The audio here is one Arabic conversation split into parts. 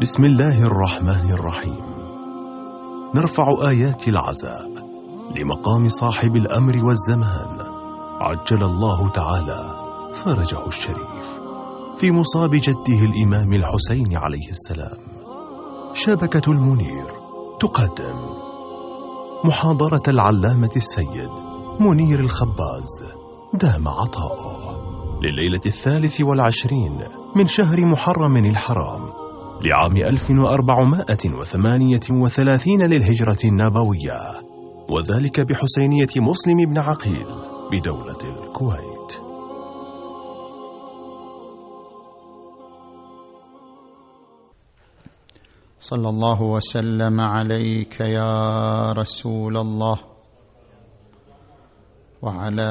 بسم الله الرحمن الرحيم. نرفع آيات العزاء لمقام صاحب الأمر والزمان. عجل الله تعالى فرجه الشريف. في مصاب جده الإمام الحسين عليه السلام. شبكة المنير تقدم. محاضرة العلامة السيد منير الخباز. دام عطاؤه. لليلة الثالث والعشرين من شهر محرم الحرام. لعام 1438 للهجرة النبوية وذلك بحسينية مسلم بن عقيل بدولة الكويت. صلى الله وسلم عليك يا رسول الله وعلى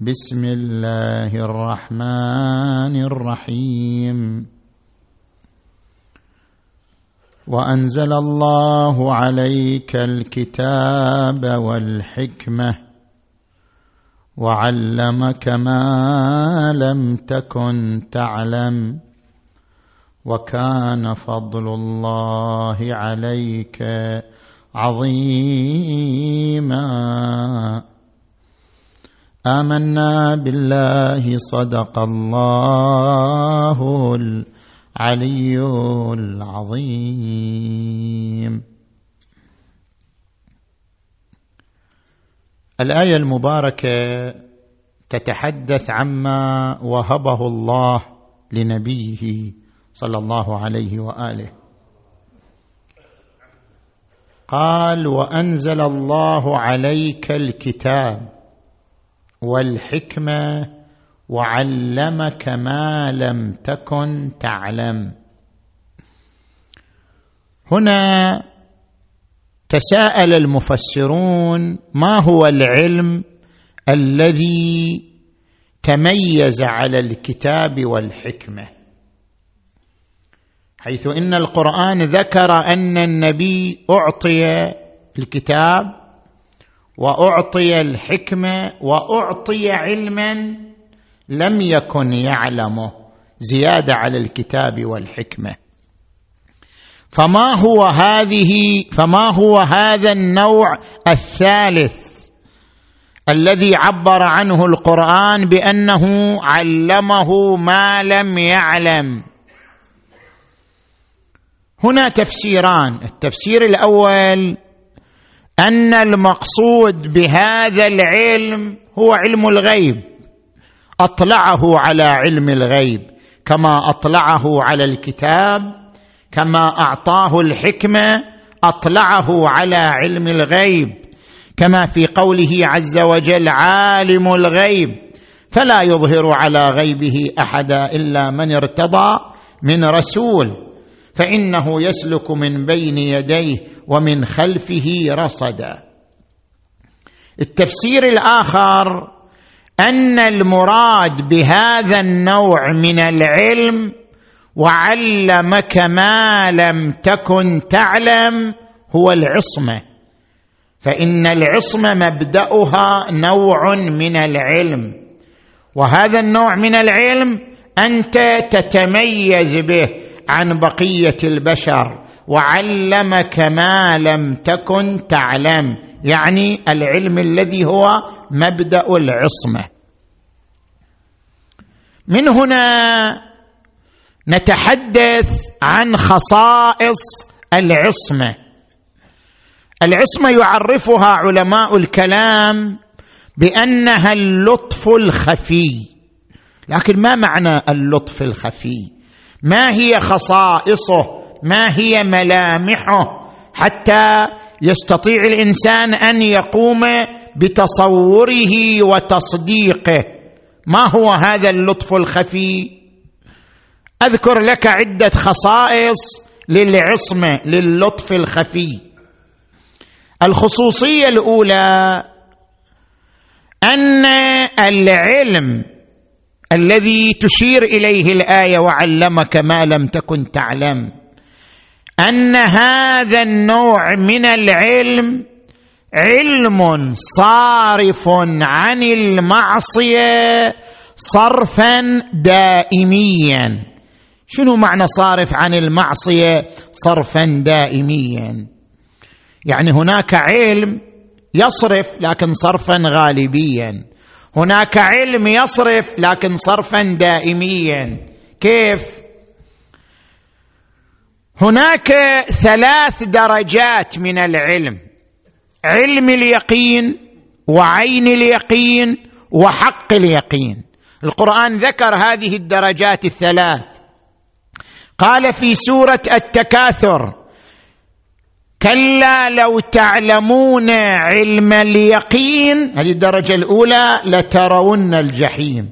بسم الله الرحمن الرحيم. وأنزل الله عليك الكتاب والحكمة وعلمك ما لم تكن تعلم وكان فضل الله عليك عظيما. آمنا بالله صدق الله العلي العظيم. الآية المباركة تتحدث عما وهبه الله لنبيه صلى الله عليه وآله. قال وأنزل الله عليك الكتاب والحكمة وعلمك ما لم تكن تعلم. هنا تساءل المفسرون ما هو العلم الذي تميز على الكتاب والحكمة؟ حيث إن القرآن ذكر أن النبي أعطي الكتاب وأعطي الحكمه وأعطي علما لم يكن يعلمه زيادة على الكتاب والحكمة. فما هو هذه فما هو هذا النوع الثالث الذي عبر عنه القرآن بأنه علمه ما لم يعلم؟ هنا تفسيران التفسير الأول أن المقصود بهذا العلم هو علم الغيب. أطلعه على علم الغيب كما أطلعه على الكتاب كما أعطاه الحكمة أطلعه على علم الغيب. كما في قوله عز وجل عالم الغيب فلا يظهر على غيبه أحدا إلا من ارتضى من رسول. فإنه يسلك من بين يديه ومن خلفه رصدا التفسير الآخر أن المراد بهذا النوع من العلم وعلمك ما لم تكن تعلم هو العصمة. فإن العصمة مبدأها نوع من العلم. وهذا النوع من العلم أنت تتميز به عن بقية البشر. وعلمك ما لم تكن تعلم يعني العلم الذي هو مبدأ العصمة. من هنا نتحدث عن خصائص العصمة. العصمة يعرفها علماء الكلام بأنها اللطف الخفي. لكن ما معنى اللطف الخفي؟ ما هي خصائصه؟ ما هي ملامحه حتى يستطيع الإنسان أن يقوم بتصوره وتصديقه. ما هو هذا اللطف الخفي؟ أذكر لك عدة خصائص للعصمه للطف الخفي. الخصوصية الأولى أن العلم الذي تشير إليه الآية وعلمك ما لم تكن تعلم. أن هذا النوع من العلم علم صارف عن المعصية صرفا دائميا. شنو معنى صارف عن المعصية صرفا دائميا؟ يعني هناك علم يصرف لكن صرفا غالبيا. هناك علم يصرف لكن صرفا دائميا. كيف؟ هناك ثلاث درجات من العلم. علم اليقين وعين اليقين وحق اليقين. القرآن ذكر هذه الدرجات الثلاث. قال في سورة التكاثر كلا لو تعلمون علم اليقين هذه الدرجة الأولى لترون الجحيم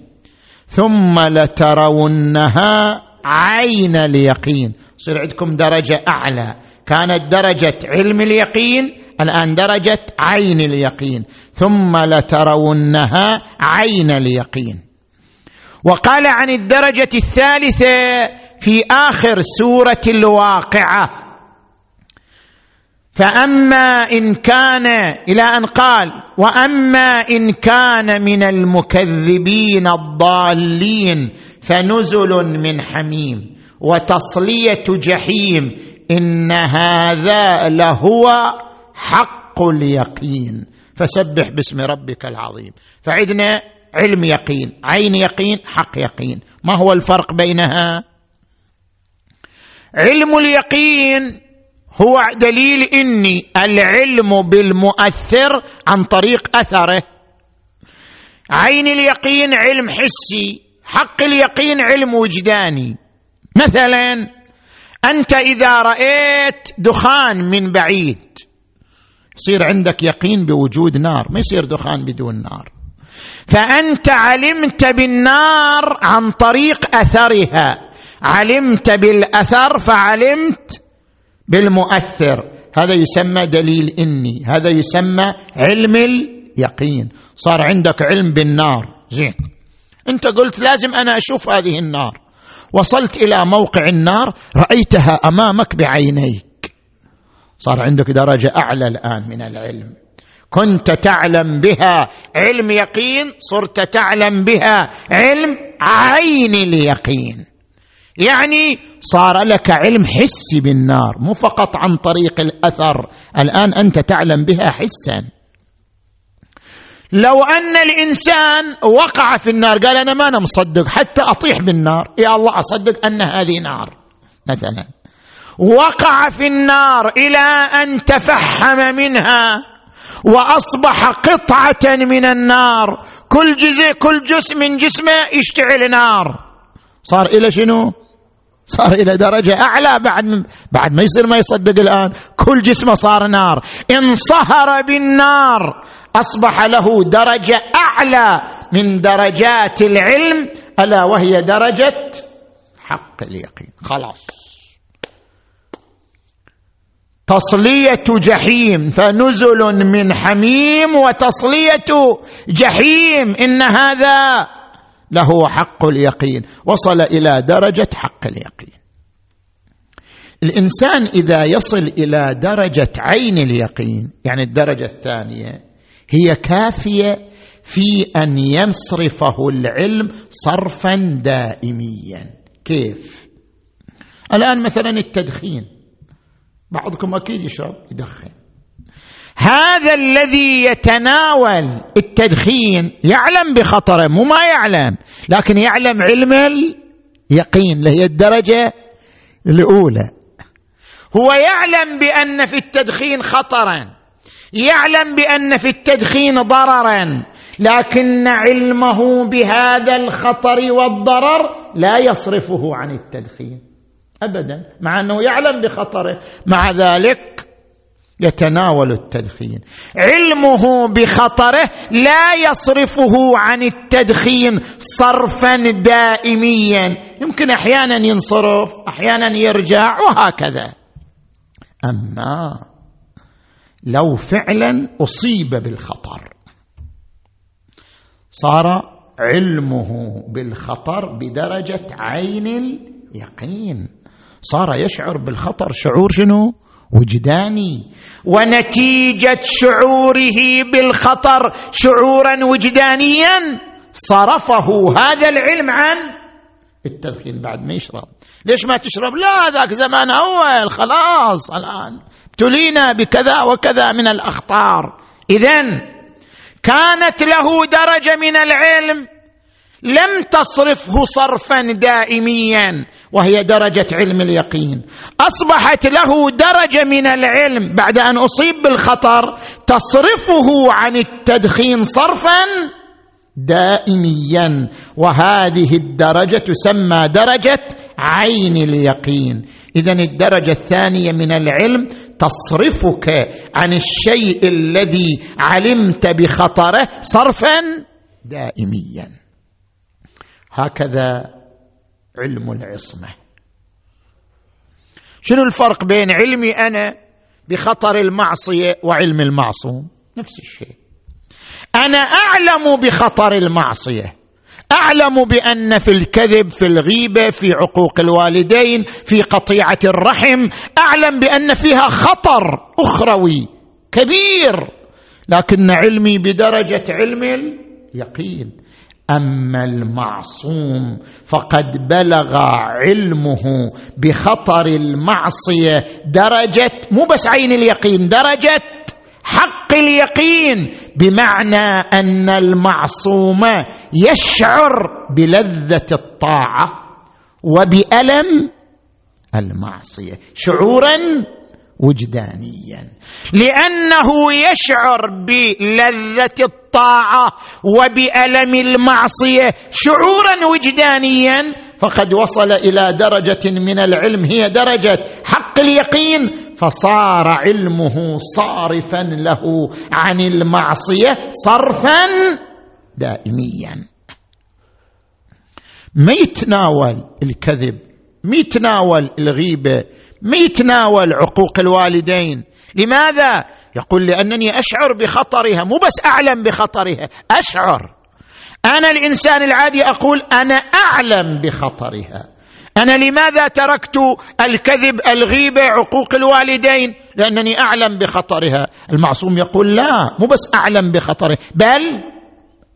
ثم لترونها عين اليقين يصير عندكم درجة أعلى. كانت درجة علم اليقين الآن درجة عين اليقين. ثم لترونها عين اليقين. وقال عن الدرجة الثالثة في آخر سورة الواقعة فأما إن كان إلى أن قال وأما إن كان من المكذبين الضالين فنزل من حميم. وتصلية جحيم إن هذا لهو حق اليقين. فسبح باسم ربك العظيم. فعدنا علم يقين عين يقين حق يقين. ما هو الفرق بينها؟ علم اليقين هو دليل إني العلم بالمؤثر عن طريق أثره. عين اليقين علم حسي حق اليقين علم وجداني. مثلا أنت إذا رأيت دخان من بعيد يصير عندك يقين بوجود نار ما يصير دخان بدون نار. فأنت علمت بالنار عن طريق أثرها. علمت بالأثر فعلمت بالمؤثر. هذا يسمى دليل إني هذا يسمى علم اليقين. صار عندك علم بالنار. زين. أنت قلت لازم أنا أشوف هذه النار. وصلت إلى موقع النار رأيتها أمامك بعينيك. صار عندك درجة أعلى الآن من العلم. كنت تعلم بها علم يقين صرت تعلم بها علم عين اليقين. يعني صار لك علم حسي بالنار مو فقط عن طريق الأثر. الآن أنت تعلم بها حسا. لو أن الإنسان وقع في النار قال أنا ما أنا مصدق حتى أطيح بالنار. يا الله أصدق أن هذه نار مثلا. وقع في النار إلى أن تفحم منها وأصبح قطعة من النار. كل جزء كل جزء من جسمه يشتعل نار. صار إلى شنو؟ صار إلى درجة أعلى بعد بعد ما يصير ما يصدق الآن. كل جسمه صار نار. انصهر بالنار. أصبح له درجة أعلى من درجات العلم. ألا وهي درجة حق اليقين. خلاص. تصلية جحيم. فنزل من حميم وتصلية جحيم. إن هذا له حق اليقين. وصل إلى درجة حق اليقين. الإنسان إذا يصل إلى درجة عين اليقين يعني الدرجة الثانية هي كافية في أن يصرفه العلم صرفا دائميا. كيف؟ الآن مثلا التدخين. بعضكم أكيد يشرب يدخن. هذا الذي يتناول التدخين يعلم بخطره مو ما يعلم لكن يعلم علم اليقين اللي هي الدرجة الأولى. هو يعلم بأن في التدخين خطرا يعلم بأن في التدخين ضررا لكن علمه بهذا الخطر والضرر لا يصرفه عن التدخين ابدا مع أنه يعلم بخطره. مع ذلك يتناول التدخين. علمه بخطره لا يصرفه عن التدخين صرفا دائميا. يمكن أحيانا ينصرف أحيانا يرجع وهكذا. أما لو فعلا أصيب بالخطر. صار علمه بالخطر بدرجة عين اليقين. صار يشعر بالخطر. شعور شنو؟ وجداني. ونتيجة شعوره بالخطر شعورا وجدانيا صرفه هذا العلم عن التدخين بعد ما يشرب. ليش ما تشرب؟ لا ذاك زمان أول خلاص الآن. ابتلينا بكذا وكذا من الأخطار. اذا كانت له درجة من العلم لم تصرفه صرفا دائميا وهي درجة علم اليقين. أصبحت له درجة من العلم. بعد أن أصيب بالخطر تصرفه عن التدخين صرفا دائميا. وهذه الدرجة تسمى درجة عين اليقين. اذا الدرجة الثانية من العلم تصرفك عن الشيء الذي علمت بخطره صرفا دائميا. هكذا علم العصمة. شنو الفرق بين علمي أنا بخطر المعصية وعلم المعصوم؟ نفس الشيء. أنا أعلم بخطر المعصية. أعلم بأن في الكذب في الغيبة في عقوق الوالدين في قطيعة الرحم أعلم بأن فيها خطر أخروي كبير. لكن علمي بدرجة علم اليقين. أما المعصوم فقد بلغ علمه بخطر المعصية درجة مو بس عين اليقين درجة حق اليقين بمعنى أن المعصوم يشعر بلذة الطاعة وبألم المعصية. شعورا وجدانيا. لأنه يشعر بلذة الطاعة وبألم المعصية شعورا وجدانيا فقد وصل إلى درجة من العلم هي درجة حق اليقين فصار علمه صارفا له عن المعصية صرفا دائميا. ما يتناول الكذب ما يتناول الغيبة ما يتناول عقوق الوالدين. لماذا؟ يقول لأنني أشعر بخطرها مو بس أعلم بخطرها أشعر. أنا الإنسان العادي أقول أنا أعلم بخطرها. أنا لماذا تركت الكذب الغيبة عقوق الوالدين؟ لأنني أعلم بخطرها. المعصوم يقول لا مو بس أعلم بخطرها بل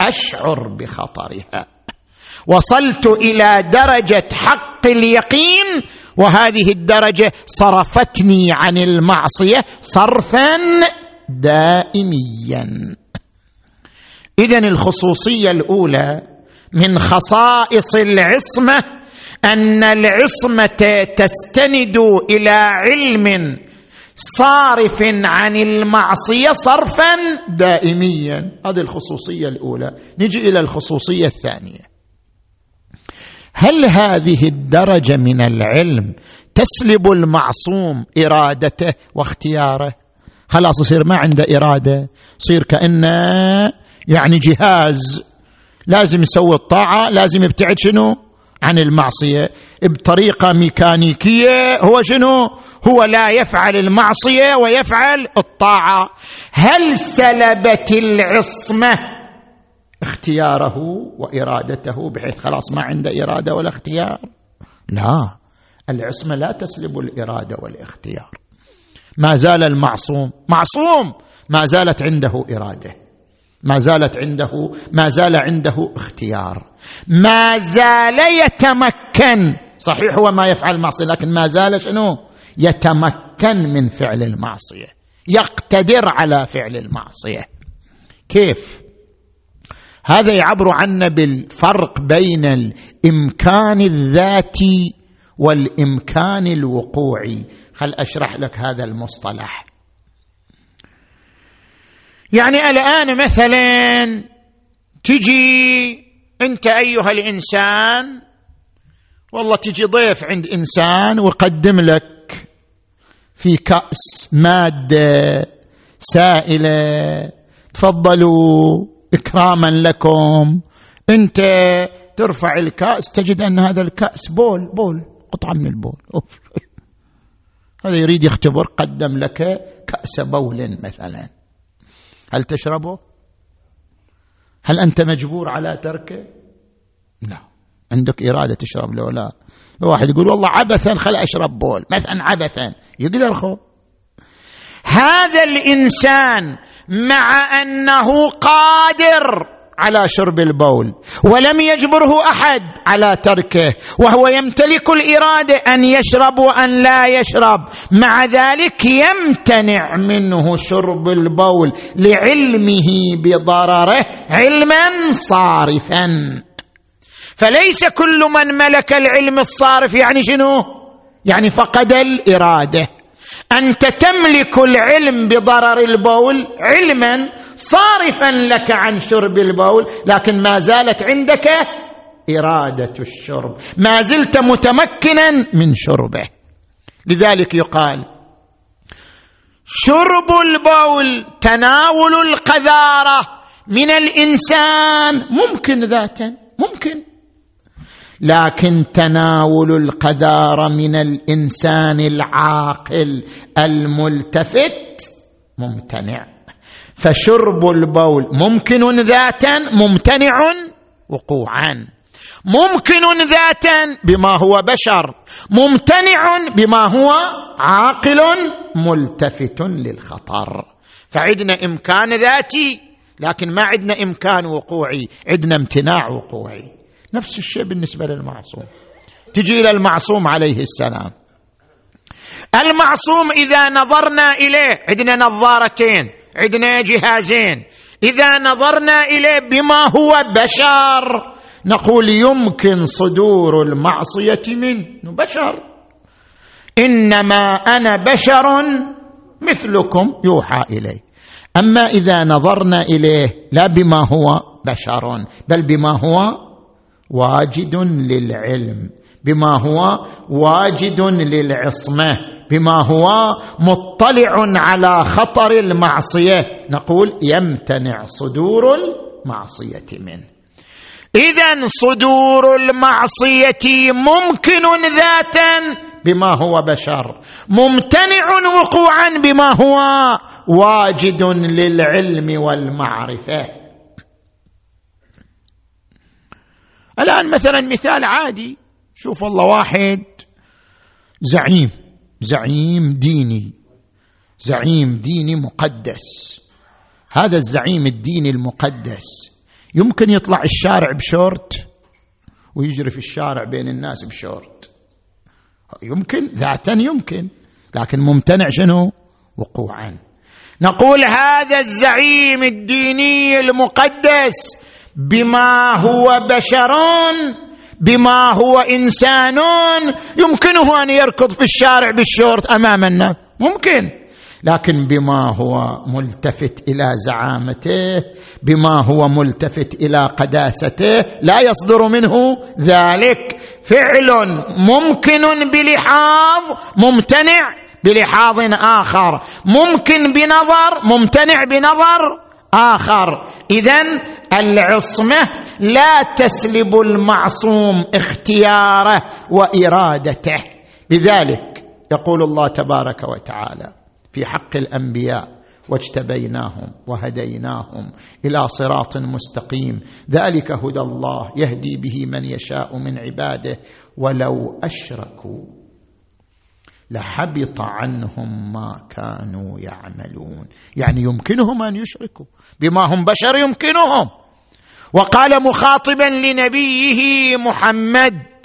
أشعر بخطرها. وصلت إلى درجة حق اليقين وهذه الدرجة صرفتني عن المعصية صرفا دائميا. اذا الخصوصية الأولى من خصائص العصمة أن العصمة تستند إلى علم صارف عن المعصية صرفا دائميا. هذه الخصوصية الأولى. نجي إلى الخصوصية الثانية. هل هذه الدرجة من العلم تسلب المعصوم إرادته واختياره؟ خلاص يصير ما عنده إرادة يصير كأنه يعني جهاز. لازم يسوي الطاعة لازم يبتعد شنو؟ عن المعصية. بطريقة ميكانيكية هو شنو؟ هو لا يفعل المعصية ويفعل الطاعة. هل سلبت العصمة؟ اختياره وإرادته بحيث خلاص ما عنده إرادة ولا اختيار. لا العصمة لا تسلب الإرادة والاختيار. ما زال المعصوم معصوم! ما زالت عنده إرادة. ما زالت عنده ما زال عنده اختيار. ما زال يتمكن صحيح هو ما يفعل معصيه لكن ما زال شنو؟ يتمكن من فعل المعصية. يقتدر على فعل المعصية. كيف؟ هذا يعبر عنا بالفرق بين الإمكان الذاتي والإمكان الوقوعي. خل أشرح لك هذا المصطلح. يعني الآن مثلا تجي أنت أيها الإنسان والله تجي ضيف عند إنسان ويقدم لك في كأس مادة سائلة تفضلوا. إكراما لكم. أنت ترفع الكأس تجد أن هذا الكأس بول بول قطعة من البول. أوف. هذا يريد يختبر قدم لك كأس بول مثلا. هل تشربه؟ هل أنت مجبور على تركه؟ لا. عندك إرادة تشرب له لا. واحد يقول والله عبثا خل أشرب بول. مثلا عبثا. يقدر خو. هذا الإنسان مع أنه قادر على شرب البول ولم يجبره أحد على تركه وهو يمتلك الإرادة أن يشرب وأن لا يشرب. مع ذلك يمتنع منه شرب البول لعلمه بضرره علما صارفا. فليس كل من ملك العلم الصارف يعني شنو؟ يعني فقد الإرادة. أنت تملك العلم بضرر البول علما صارفا لك عن شرب البول لكن ما زالت عندك إرادة الشرب ما زلت متمكنا من شربه. لذلك يقال شرب البول تناول القذارة من الإنسان ممكن ذاتا ممكن. لكن تناول القذاره من الإنسان العاقل الملتفت ممتنع. فشرب البول ممكن ذاتا ممتنع وقوعا. ممكن ذاتا بما هو بشر ممتنع بما هو عاقل ملتفت للخطر. فعدنا إمكان ذاتي لكن ما عندنا إمكان وقوعي عندنا امتناع وقوعي. نفس الشيء بالنسبة للمعصوم. تجي إلى المعصوم عليه السلام. المعصوم إذا نظرنا إليه عندنا نظارتين عندنا جهازين. إذا نظرنا إليه بما هو بشر نقول يمكن صدور المعصية منه. بشر. إنما أنا بشر مثلكم يوحى الي أما إذا نظرنا إليه لا بما هو بشر بل بما هو واجد للعلم بما هو واجد للعصمة بما هو مطلع على خطر المعصية. نقول يمتنع صدور المعصية منه اذا صدور المعصية ممكن ذاتا بما هو بشر ممتنع وقوعا بما هو واجد للعلم والمعرفة. الآن مثلا مثال عادي. شوف الله واحد. زعيم. زعيم ديني. زعيم ديني مقدس. هذا الزعيم الديني المقدس. يمكن يطلع الشارع بشورت ويجري في الشارع بين الناس بشورت. يمكن ذاتا يمكن لكن ممتنع شنو؟ وقوعا. نقول هذا الزعيم الديني المقدس بما هو بشرون بما هو انسان يمكنه أن يركض في الشارع بالشورت أمام الناس. ممكن. لكن بما هو ملتفت إلى زعامته بما هو ملتفت إلى قداسته لا يصدر منه ذلك. فعل ممكن بلحاظ ممتنع بلحاظ آخر. ممكن بنظر ممتنع بنظر. آخر. اذا العصمة لا تسلب المعصوم اختياره وإرادته. لذلك يقول الله تبارك وتعالى في حق الأنبياء واجتبيناهم وهديناهم إلى صراط مستقيم. ذلك هدى الله يهدي به من يشاء من عباده ولو أشركوا. لحبط عنهم ما كانوا يعملون. يعني يمكنهم أن يشركوا بما هم بشر يمكنهم. وقال مخاطبا لنبيه محمد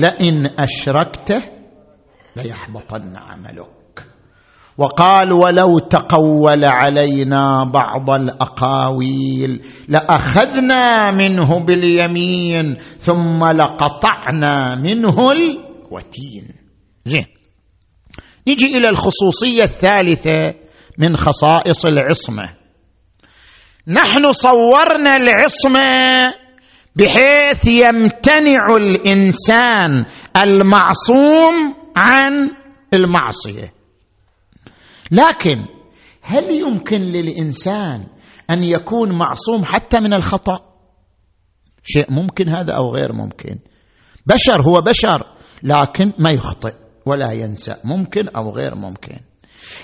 لئن أشركته ليحبطن عملك. وقال ولو تقول علينا بعض الأقاويل لأخذنا منه باليمين ثم لقطعنا منه قوتين زين. نجي إلى الخصوصية الثالثة من خصائص العصمة. نحن صورنا العصمة بحيث يمتنع الإنسان المعصوم عن المعصية. لكن هل يمكن للإنسان أن يكون معصوم حتى من الخطأ؟ شيء ممكن هذا أو غير ممكن. بشر هو بشر لكن ما يخطئ ولا ينسى ممكن أو غير ممكن.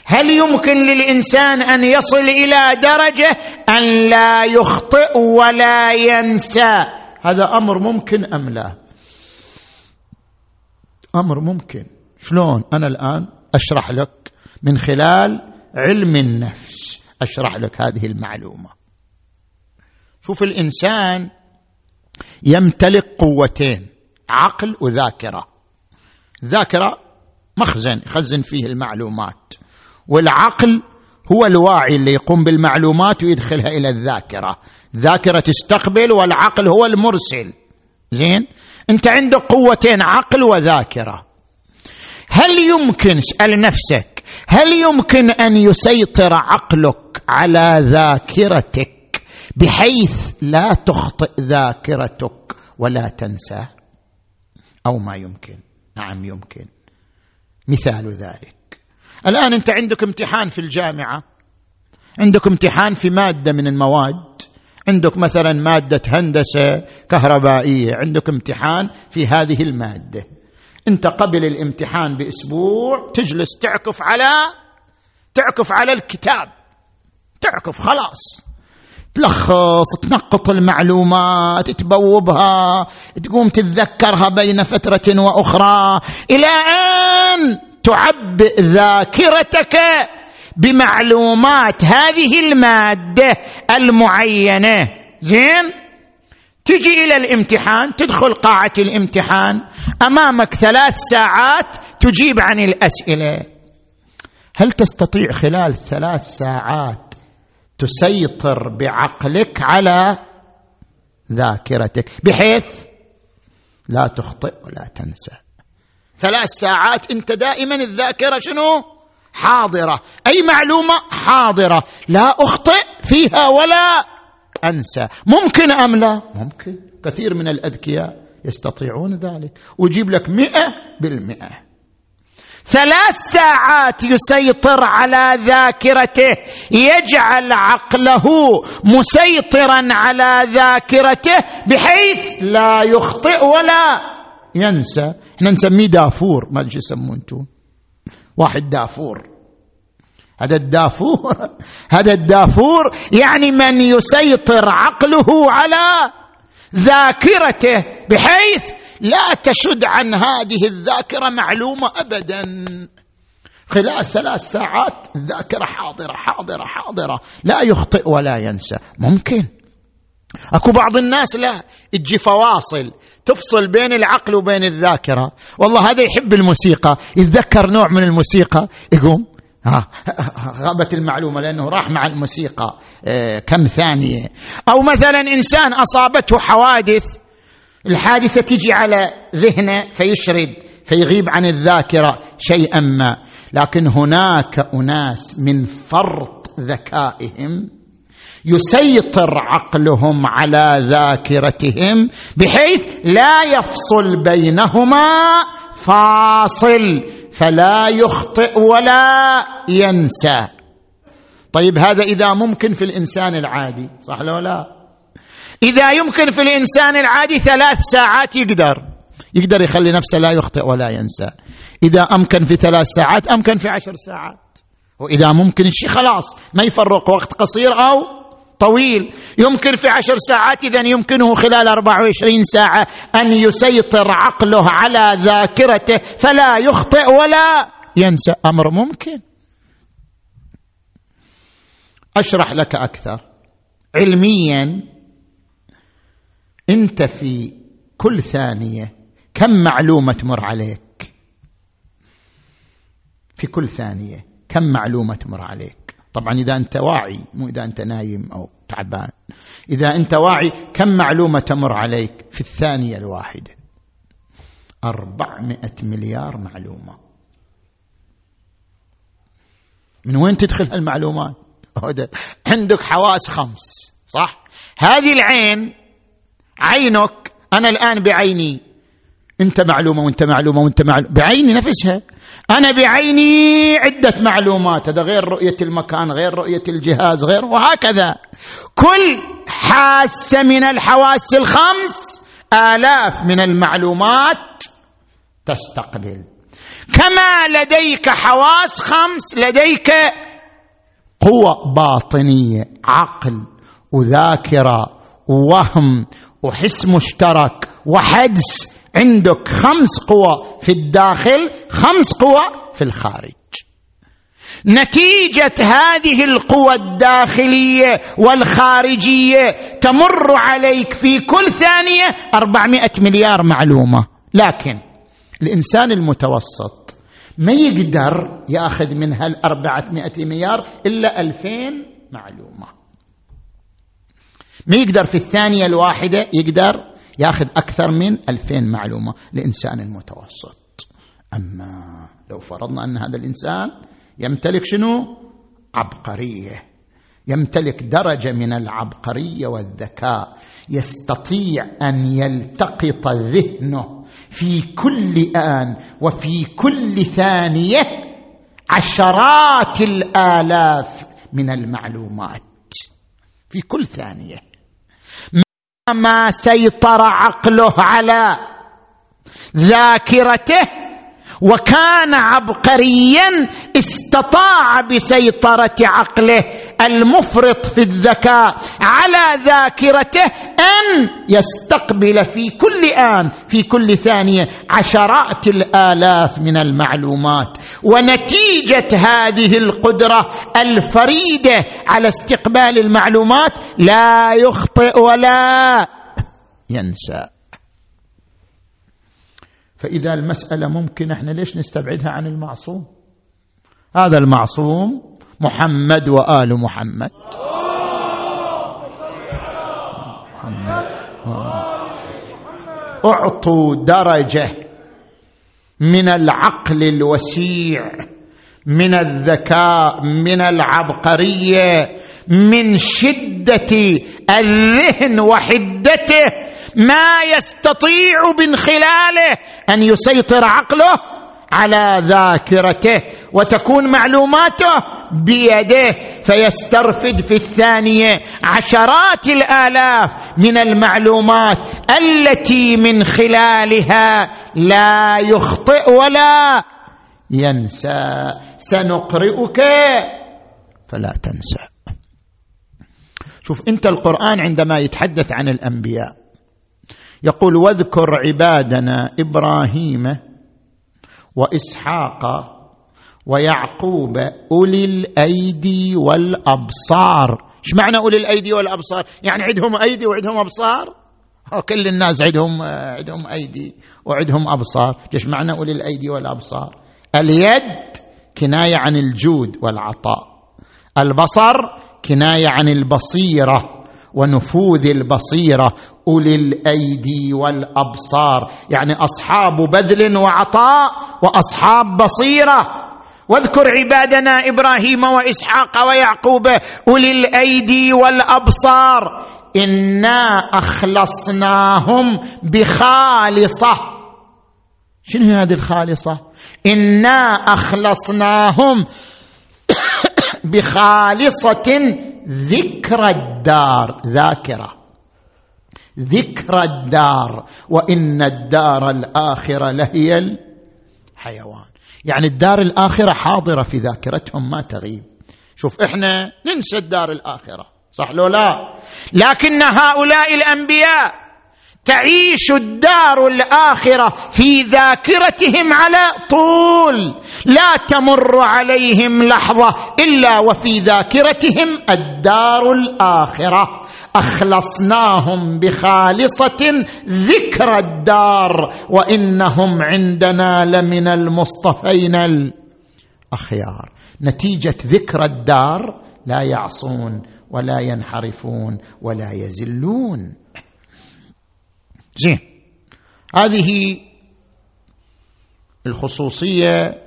هل يمكن للإنسان أن يصل إلى درجة أن لا يخطئ ولا ينسى؟ هذا أمر ممكن أم لا؟ أمر ممكن. شلون؟ أنا الآن أشرح لك من خلال علم النفس. أشرح لك هذه المعلومة. شوف الإنسان يمتلك قوتين عقل وذاكرة. ذاكرة مخزن يخزن فيه المعلومات. والعقل هو الواعي اللي يقوم بالمعلومات ويدخلها إلى الذاكرة. ذاكره تستقبل والعقل هو المرسل. زين؟ أنت عندك قوتين عقل وذاكرة. هل يمكن اسأل نفسك هل يمكن أن يسيطر عقلك على ذاكرتك بحيث لا تخطئ ذاكرتك ولا تنسى أو ما يمكن. نعم يمكن. مثال ذلك. الآن أنت عندك امتحان في الجامعة. عندك امتحان في مادة من المواد. عندك مثلا مادة هندسة كهربائية. عندك امتحان في هذه المادة. أنت قبل الامتحان بأسبوع تجلس تعكف على تعكف على الكتاب. تعكف خلاص. تلخص تنقط المعلومات تبوبها تقوم تتذكرها بين فترة وأخرى. إلى أن تعبئ ذاكرتك بمعلومات هذه المادة المعينة. زين؟ تجي إلى الامتحان تدخل قاعة الامتحان. أمامك ثلاث ساعات تجيب عن الأسئلة. هل تستطيع خلال ثلاث ساعات تسيطر بعقلك على ذاكرتك؟ بحيث لا تخطئ ولا تنسى. ثلاث ساعات انت دائما الذاكرة شنو؟ حاضرة. أي معلومة؟ حاضرة. لا أخطئ فيها ولا أنسى. ممكن أم لا؟ ممكن. كثير من الأذكياء يستطيعون ذلك. ويجيب لك مئة بالمئة. ثلاث ساعات يسيطر على ذاكرته. يجعل عقله مسيطرا على ذاكرته بحيث لا يخطئ ولا ينسى. إحنا نسميه دافور. ما أدري يسمونه واحد دافور. هذا الدافور. هذا الدافور يعني من يسيطر عقله على ذاكرته بحيث لا تشد عن هذه الذاكرة معلومة ابدا. خلال ثلاث ساعات الذاكره حاضرة حاضرة حاضرة. لا يخطئ ولا ينسى. ممكن. أكو بعض الناس لا تجي فواصل. تفصل بين العقل وبين الذاكرة. والله هذا يحب الموسيقى. يتذكر نوع من الموسيقى. يقوم ها غابت المعلومة لأنه راح مع الموسيقى. آه، كم ثانية. أو مثلا إنسان أصابته حوادث الحادثة تجي على ذهنه فيشرد فيغيب عن الذاكرة شيئا ما. لكن هناك أناس من فرط ذكائهم يسيطر عقلهم على ذاكرتهم بحيث لا يفصل بينهما فاصل فلا يخطئ ولا ينسى. طيب هذا إذا ممكن في الإنسان العادي صح لو لا؟ إذا يمكن في الإنسان العادي ثلاث ساعات يقدر. يقدر يخلي نفسه لا يخطئ ولا ينسى. إذا أمكن في ثلاث ساعات أمكن في عشر ساعات. وإذا ممكن الشيء خلاص ما يفرق وقت قصير أو طويل. يمكن في عشر ساعات إذا يمكنه خلال أربع وعشرين ساعة أن يسيطر عقله على ذاكرته فلا يخطئ ولا ينسى أمر ممكن. أشرح لك أكثر. علميا أنت في كل ثانية كم معلومة تمر عليك؟ في كل ثانية كم معلومة تمر عليك؟ طبعا إذا أنت واعي مو إذا أنت نايم أو تعبان. إذا أنت واعي كم معلومة تمر عليك في الثانية الواحدة؟ أربعمائة مليار معلومة. من وين تدخل هالمعلومات؟ عندك حواس خمس صح؟ هذه العين عينك أنا الآن بعيني. أنت معلومة وأنت معلومة وأنت معلومة. بعيني نفسها. أنا بعيني عدة معلومات. هذا غير رؤية المكان غير رؤية الجهاز غير وهكذا. كل حاسة من الحواس الخمس آلاف من المعلومات تستقبل. كما لديك حواس خمس لديك قوة باطنية عقل وذاكرة ووهم وحس مشترك وحدس عندك خمس قوى في الداخل خمس قوى في الخارج. نتيجة هذه القوى الداخلية والخارجية تمر عليك في كل ثانية أربعمائة مليار معلومة. لكن الإنسان المتوسط ما يقدر يأخذ من هالأربعمائة مليار إلا ألفين معلومة. ما يقدر في الثانية الواحدة يقدر ياخذ أكثر من ألفين معلومة لإنسان المتوسط. أما لو فرضنا أن هذا الإنسان يمتلك شنو؟ عبقرية. يمتلك درجة من العبقرية والذكاء. يستطيع أن يلتقط ذهنه في كل آن وفي كل ثانية عشرات الآلاف من المعلومات. في كل ثانية. ما سيطر عقله على ذاكرته وكان عبقريا استطاع بسيطرة عقله. المفرط في الذكاء على ذاكرته أن يستقبل في كل آن في كل ثانية عشرات الآلاف من المعلومات. ونتيجة هذه القدرة الفريدة على استقبال المعلومات لا يخطئ ولا ينسى. فإذا المسألة ممكن إحنا ليش نستبعدها عن المعصوم؟ هذا المعصوم محمد وآل محمد. محمد أعطوا درجة من العقل الوسيع من الذكاء من العبقرية من شدة الذهن وحدته. ما يستطيع من خلاله أن يسيطر عقله على ذاكرته وتكون معلوماته. بيده فيسترفد في الثانية عشرات الآلاف من المعلومات التي من خلالها لا يخطئ ولا ينسى. سنقرئك فلا تنسى. شوف انت القرآن عندما يتحدث عن الأنبياء يقول واذكر عبادنا إبراهيم وإسحاق ويعقوب أولي الأيدي والأبصار. إيش معنى أولي الأيدي والأبصار؟ يعني عندهم أيدي وعندهم أبصار؟ كل الناس عندهم عندهم أيدي وعندهم أبصار. إيش معنى أولي الأيدي والأبصار؟ اليد كناية عن الجود والعطاء. البصر كناية عن البصيرة ونفوذ البصيرة. أولي الأيدي والأبصار. يعني أصحاب بذل وعطاء وأصحاب بصيرة. واذكر عبادنا إبراهيم وإسحاق ويعقوب أولي الأيدي والأبصار. إنا أخلصناهم بخالصة. شنو هذه الخالصة؟ إنا أخلصناهم بخالصة ذكر الدار ذاكرة. ذكر الدار وإن الدار الآخرة لهي الحيوان. يعني الدار الآخرة حاضرة في ذاكرتهم ما تغيب. شوف إحنا ننسى الدار الآخرة صح لو لا؟ لكن هؤلاء الأنبياء تعيش الدار الآخرة في ذاكرتهم على طول. لا تمر عليهم لحظة إلا وفي ذاكرتهم الدار الآخرة. أخلصناهم بخالصة ذكر الدار وإنهم عندنا لمن المصطفين الأخيار. نتيجة ذكر الدار لا يعصون ولا ينحرفون ولا يزلون. زين. هذه الخصوصية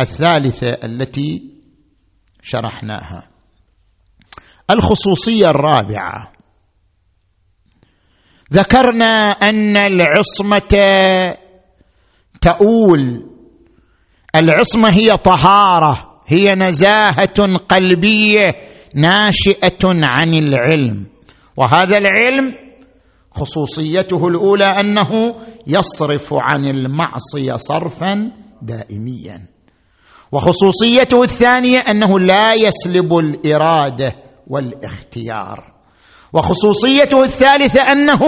الثالثة التي شرحناها. الخصوصية الرابعة. ذكرنا أن العصمة تؤول. العصمة هي طهارة هي نزاهة قلبية ناشئة عن العلم. وهذا العلم خصوصيته الأولى أنه يصرف عن المعصية صرفا دائميا. وخصوصيته الثانية أنه لا يسلب الإرادة والاختيار. وخصوصيته الثالثة أنه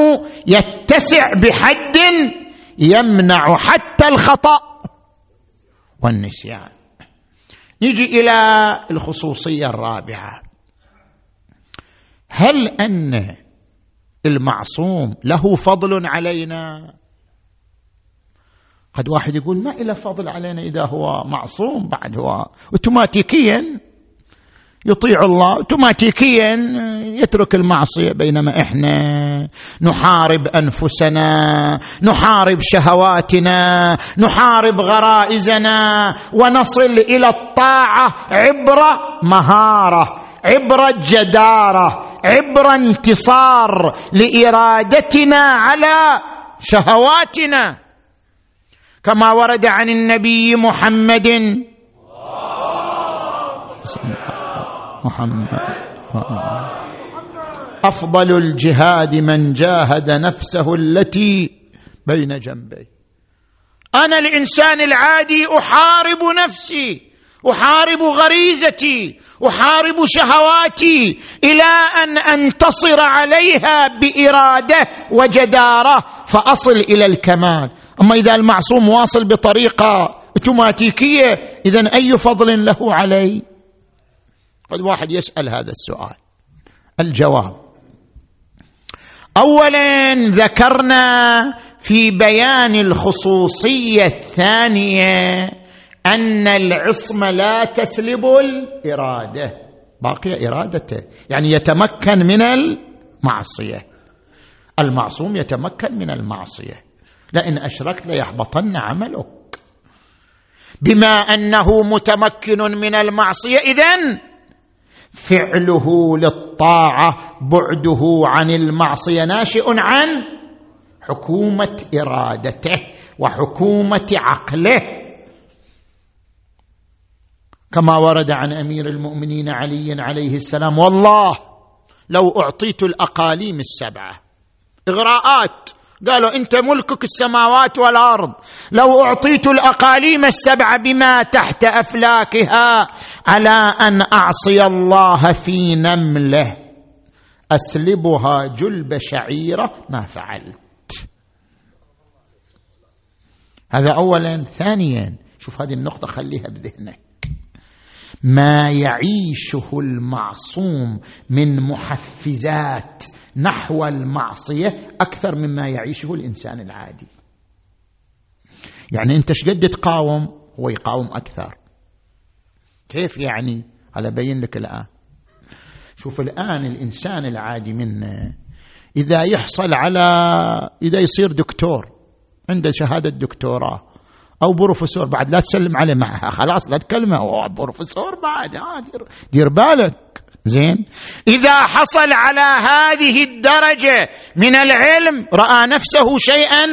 يتسع بحد يمنع حتى الخطأ والنسيان. نجي إلى الخصوصية الرابعة. هل أن المعصوم له فضل علينا؟ قد واحد يقول ما له فضل علينا إذا هو معصوم بعد هو اوتوماتيكيا يطيع الله. اوتوماتيكيا يترك المعصية بينما إحنا. نحارب أنفسنا. نحارب شهواتنا. نحارب غرائزنا. ونصل إلى الطاعة عبر مهارة عبر جدارة عبر انتصار لإرادتنا على شهواتنا. كما ورد عن النبي محمد. محمد. أفضل الجهاد من جاهد نفسه التي بين جنبي أنا الإنسان العادي أحارب نفسي أحارب غريزتي أحارب شهواتي إلى أن أنتصر عليها بإرادة وجدارة فأصل إلى الكمال. أما إذا المعصوم واصل بطريقة أوتوماتيكية اذا أي فضل له علي؟ قد واحد يسأل هذا السؤال. الجواب. اولا ذكرنا في بيان الخصوصية الثانية أن العصمة لا تسلب الإرادة. باقيه إرادته. يعني يتمكن من المعصية. المعصوم يتمكن من المعصية. لئن أشركت ليحبطن عملك. بما أنه متمكن من المعصية إذن فعله للطاعة بعده عن المعصية ناشئ عن حكومة إرادته وحكومة عقله. كما ورد عن أمير المؤمنين علي عليه السلام والله لو أعطيت الأقاليم السبعة إغراءات قالوا أنت ملكك السماوات والأرض لو أعطيت الأقاليم السبع بما تحت أفلاكها على أن أعصي الله في نمله. أسلبها جلب شعيرة ما فعلت. هذا اولا. ثانيا شوف هذه النقطة خليها بذهنك. ما يعيشه المعصوم من محفزات نحو المعصية أكثر مما يعيشه الإنسان العادي. يعني أنت شقد تقاوم؟ هو يقاوم أكثر. كيف يعني؟ على بين لك الآن. شوف الآن الإنسان العادي منا إذا يحصل على إذا يصير دكتور عنده شهادة دكتوراه أو بروفيسور بعد لا تسلم عليه معها خلاص لا تكلمه. هو بروفيسور بعد ها دير, دير بالك. زين؟ إذا حصل على هذه الدرجة من العلم رأى نفسه شيئا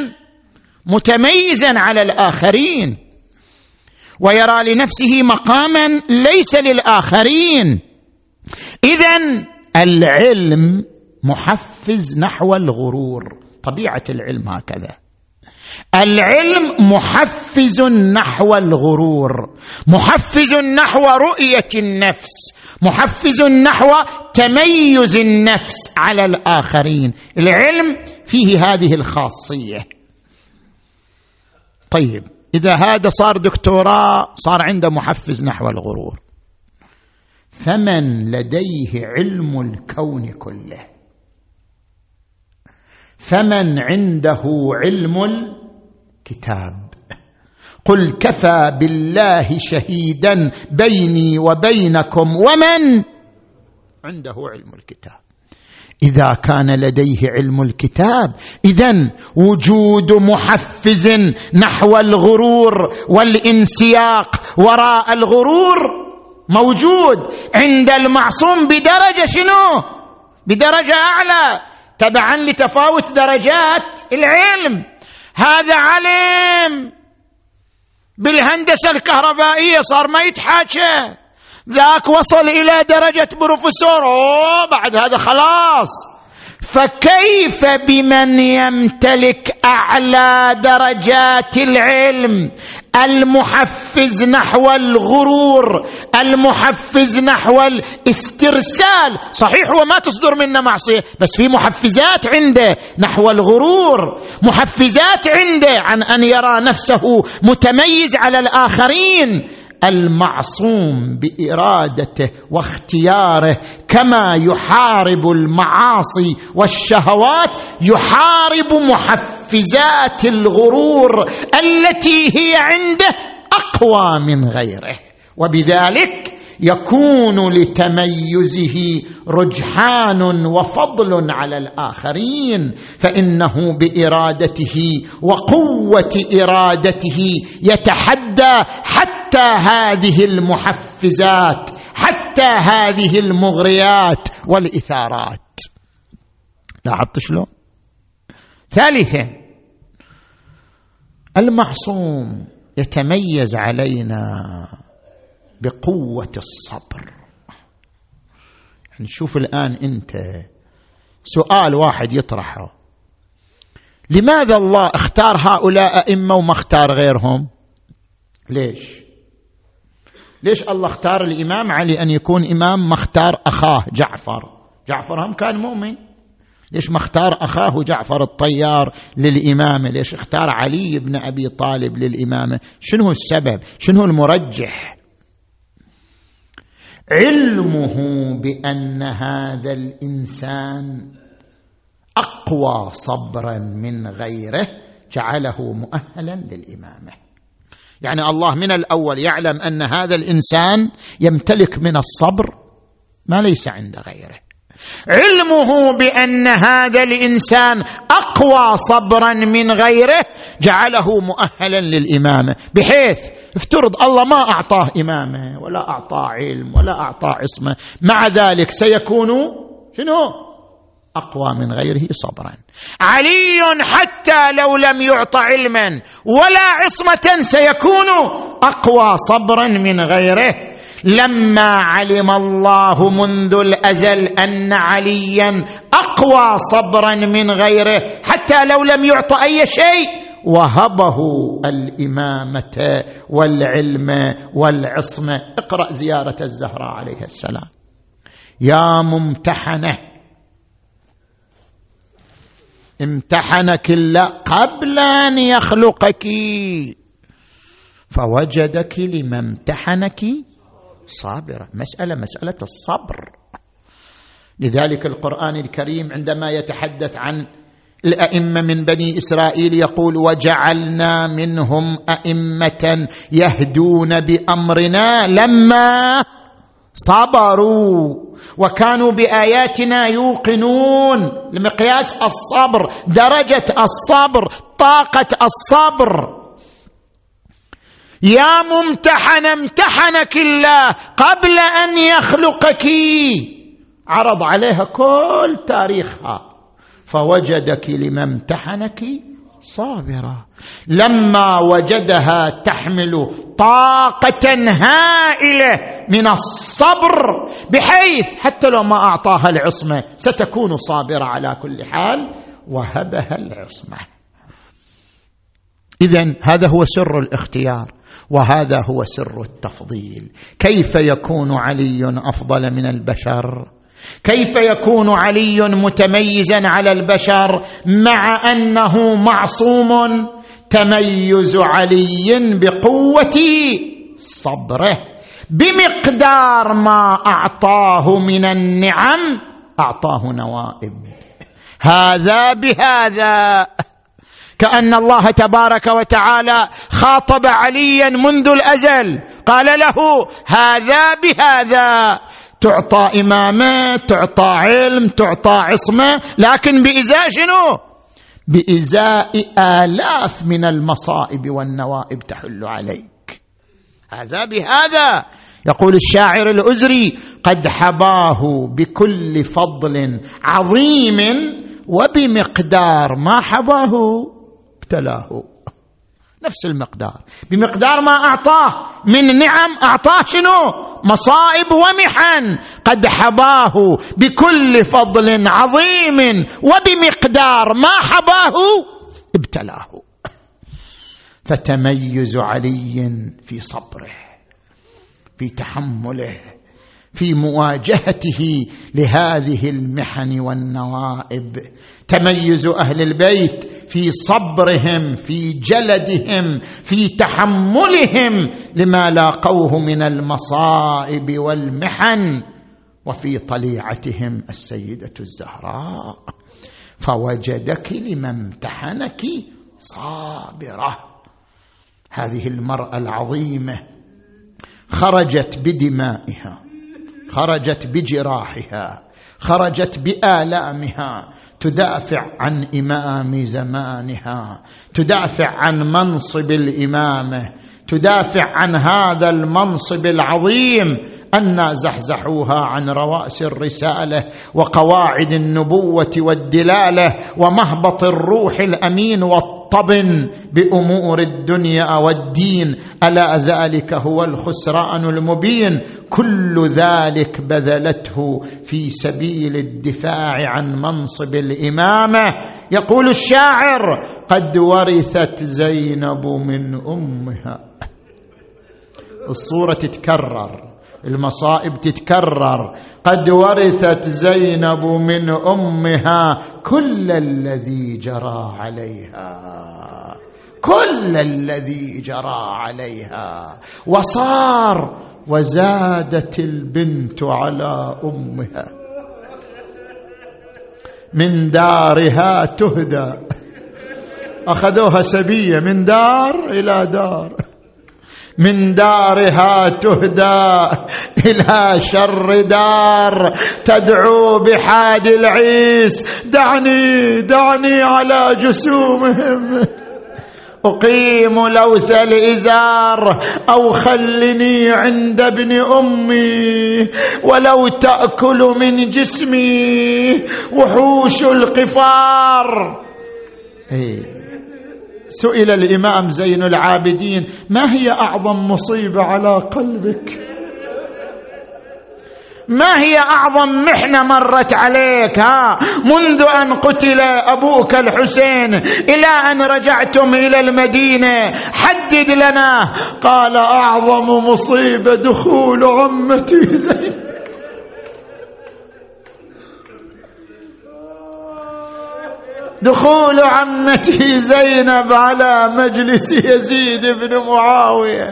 متميزا على الآخرين ويرى لنفسه مقاما ليس للآخرين. اذا العلم محفز نحو الغرور. طبيعة العلم هكذا. العلم محفز نحو الغرور. محفز نحو رؤية النفس. محفز نحو تميز النفس على الآخرين. العلم فيه هذه الخاصية. طيب. إذا هذا صار دكتوراه صار عنده محفز نحو الغرور. فمن لديه علم الكون كله. فمن عنده علم الكتاب. قل كفى بالله شهيدا بيني وبينكم ومن؟ عنده علم الكتاب. إذا كان لديه علم الكتاب. اذا وجود محفز نحو الغرور والانسياق وراء الغرور موجود عند المعصوم بدرجة شنو؟ بدرجة أعلى. تبعا لتفاوت درجات العلم. هذا علم. بالهندسة الكهربائية صار ما يتحاكى. ذاك وصل إلى درجة بروفيسور بعد هذا خلاص. فكيف بمن يمتلك أعلى درجات العلم؟ المحفز نحو الغرور المحفز نحو الاسترسال. صحيح هو ما تصدر منه معصية بس في محفزات عنده نحو الغرور. محفزات عنده عن أن يرى نفسه متميز على الآخرين. المعصوم بإرادته واختياره كما يحارب المعاصي والشهوات يحارب محفزات الغرور التي هي عنده أقوى من غيره. وبذلك يكون لتميزه رجحان وفضل على الآخرين فإنه بإرادته وقوة إرادته يتحدى حتى هذه المحفزات حتى هذه المغريات والإثارات. لاحظت شلون؟ ثالثا المعصوم يتميز علينا بقوة الصبر. يعني شوف الآن أنت سؤال واحد يطرحه. لماذا الله اختار هؤلاء أئمة وما اختار غيرهم؟ ليش؟ ليش الله اختار الإمام علي أن يكون إمام ما اختار أخاه جعفر؟ جعفر هم كان مؤمن. ليش ما اختار أخاه جعفر الطيار للإمامة؟ ليش اختار علي بن أبي طالب للإمامة؟ شنو السبب؟ شنو المرجح؟ علمه بأن هذا الإنسان أقوى صبرا من غيره جعله مؤهلا للإمامة. يعني الله من الأول يعلم أن هذا الإنسان يمتلك من الصبر ما ليس عند غيره. علمه بأن هذا الإنسان أقوى صبرا من غيره جعله مؤهلا للإمامة. بحيث افترض الله ما أعطاه إمامة ولا أعطاه علم ولا أعطاه عصمه مع ذلك سيكون شنو؟ أقوى من غيره صبرا. علي حتى لو لم يعط علما ولا عصمة سيكون أقوى صبرا من غيره. لما علم الله منذ الأزل أن عليا أقوى صبرا من غيره حتى لو لم يعط أي شيء وهبه الإمامة والعلم والعصمة. اقرأ زيارة الزهراء عليها السلام. يا ممتحنة امتحنك الله قبل أن يخلقك. فوجدك لما امتحنك صابره مسألة مسألة الصبر. لذلك القرآن الكريم عندما يتحدث عن الأئمة من بني إسرائيل يقول وجعلنا منهم أئمة يهدون بأمرنا لما صبروا. وكانوا بآياتنا يوقنون لمقياس الصبر درجة الصبر طاقة الصبر. يا ممتحن امتحنك الله قبل أن يخلقك. عرض عليها كل تاريخها. فوجدك لما امتحنك صابره لما وجدها تحمل طاقة هائلة من الصبر بحيث حتى لو ما أعطاها العصمة ستكون صابرة على كل حال وهبها العصمة. اذا هذا هو سر الاختيار وهذا هو سر التفضيل. كيف يكون علي أفضل من البشر؟ كيف يكون علي متميزا على البشر مع أنه معصوم؟ تميز علي بقوة صبره بمقدار ما أعطاه من النعم أعطاه نوائب. هذا بهذا. كأن الله تبارك وتعالى خاطب عليا منذ الأزل قال له هذا بهذا. تعطى إمامة تعطى علم تعطى عصمة لكن بإزاء شنو بإزاء آلاف من المصائب والنوائب تحل عليك. هذا بهذا. يقول الشاعر الأزري قد حباه بكل فضل عظيم وبمقدار ما حباه ابتلاه. نفس المقدار. بمقدار ما أعطاه. من نعم أعطاه شنو؟ مصائب ومحن. قد حباه بكل فضل عظيم. وبمقدار ما حباه ابتلاه. فتميز علي في صبره في تحمله في مواجهته لهذه المحن والنوائب. تميز أهل البيت في صبرهم في جلدهم في تحملهم لما لاقوه من المصائب والمحن وفي طليعتهم السيدة الزهراء. فوجدك لما امتحنك صابرة. هذه المرأة العظيمة خرجت بدمائها خرجت بجراحها خرجت بآلامها تدافع عن إمام زمانها تدافع عن منصب الإمامة تدافع عن هذا المنصب العظيم أنا زحزحوها عن رواس الرسالة وقواعد النبوة والدلالة ومهبط الروح الأمين والطبن بأمور الدنيا والدين. ألا ذلك هو الخسران المبين؟ كل ذلك بذلته في سبيل الدفاع عن منصب الإمامة. يقول الشاعر قد ورثت زينب من أمها. الصورة تتكرر. المصائب تتكرر. قد ورثت زينب من أمها كل الذي جرى عليها. كل الذي جرى عليها. وصار وزادت البنت على أمها. من دارها تهدى. أخذوها سبية من دار إلى دار. من دارها تهدى إلى شر دار. تدعو بحاد العيس. دعني دعني على جسومهم. أقيم لوث الإزار أو خلني عند ابن أمي. ولو تأكل من جسمي وحوش القفار. إيه. سئل الإمام زين العابدين ما هي أعظم مصيبة على قلبك؟ ما هي أعظم محنة مرت عليك ها؟ منذ أن قتل أبوك الحسين إلى أن رجعتم إلى المدينة حدد لنا. قال أعظم مصيبة دخول عمتي زين. دخول عمتي زينب على مجلس يزيد بن معاوية.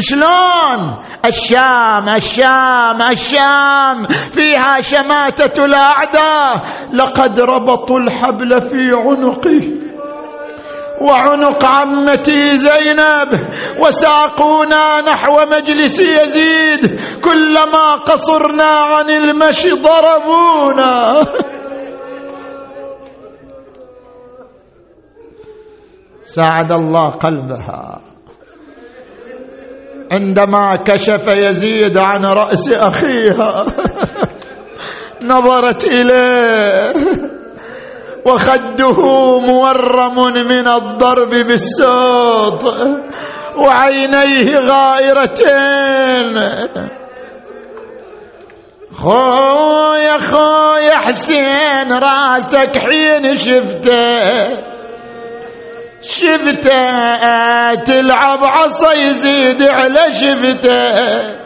شلون؟ الشام الشام الشام. فيها شماتة الأعداء. لقد ربطوا الحبل في عنقي. وعنق عمتي زينب. وساقونا نحو مجلس يزيد. كلما قصرنا عن المشي ضربونا. ساعد الله قلبها. عندما كشف يزيد عن رأس أخيها نظرت إليه. وخده مورم من الضرب بالسوط وعينيه غائرتين. خويا خويا حسين راسك حين شفته. شفتة تلعب عصا يزيد على شفتة.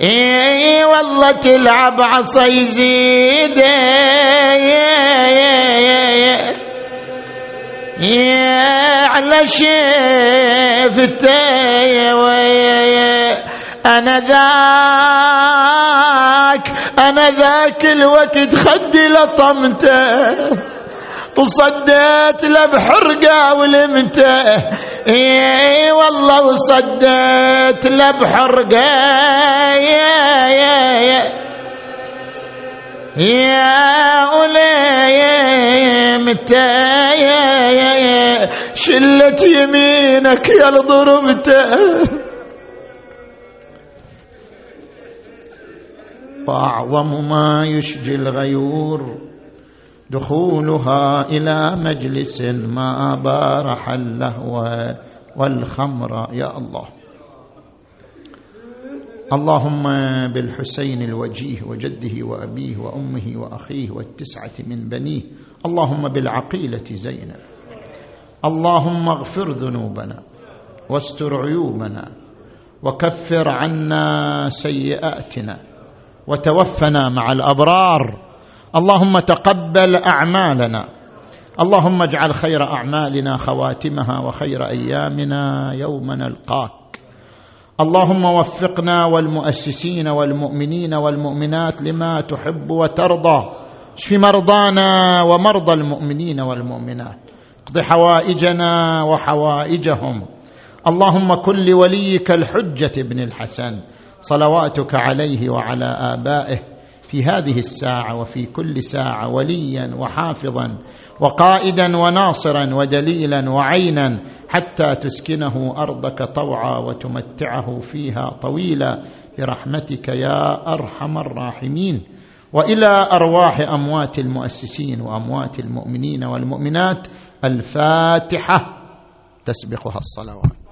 إي والله تلعب عصا يزيد. على شفتة. أنا ذاك أنا ذاك الوقت خدي لطمته. وصديت له بحرقة ولمتة. اي والله وصديت له بحرقة. يا يا يا. يا يا يا يا يا يا. شلت يمينك يا لضربته وأعظم ما يشجي الغيور. دخولها إلى مجلس ما بارح اللهو والخمر يا الله. اللهم بالحسين الوجيه وجده وأبيه وأمه وأخيه والتسعة من بنيه. اللهم بالعقيلة زينب. اللهم اغفر ذنوبنا واستر عيوبنا وكفر عنا سيئاتنا وتوفنا مع الأبرار اللهم تقبل أعمالنا. اللهم اجعل خير أعمالنا خواتمها وخير أيامنا يوم نلقاك. اللهم وفقنا والمؤسسين والمؤمنين والمؤمنات لما تحب وترضى. اشف مرضانا ومرضى المؤمنين والمؤمنات. اقض حوائجنا وحوائجهم. اللهم كن لوليك الحجة بن الحسن. صلواتك عليه وعلى آبائه. في هذه الساعة وفي كل ساعة وليا وحافظا وقائدا وناصرا ودليلا وعينا حتى تسكنه أرضك طوعا وتمتعه فيها طويلا برحمتك يا أرحم الراحمين. وإلى أرواح أموات المؤسسين وأموات المؤمنين والمؤمنات الفاتحة تسبقها الصلوات.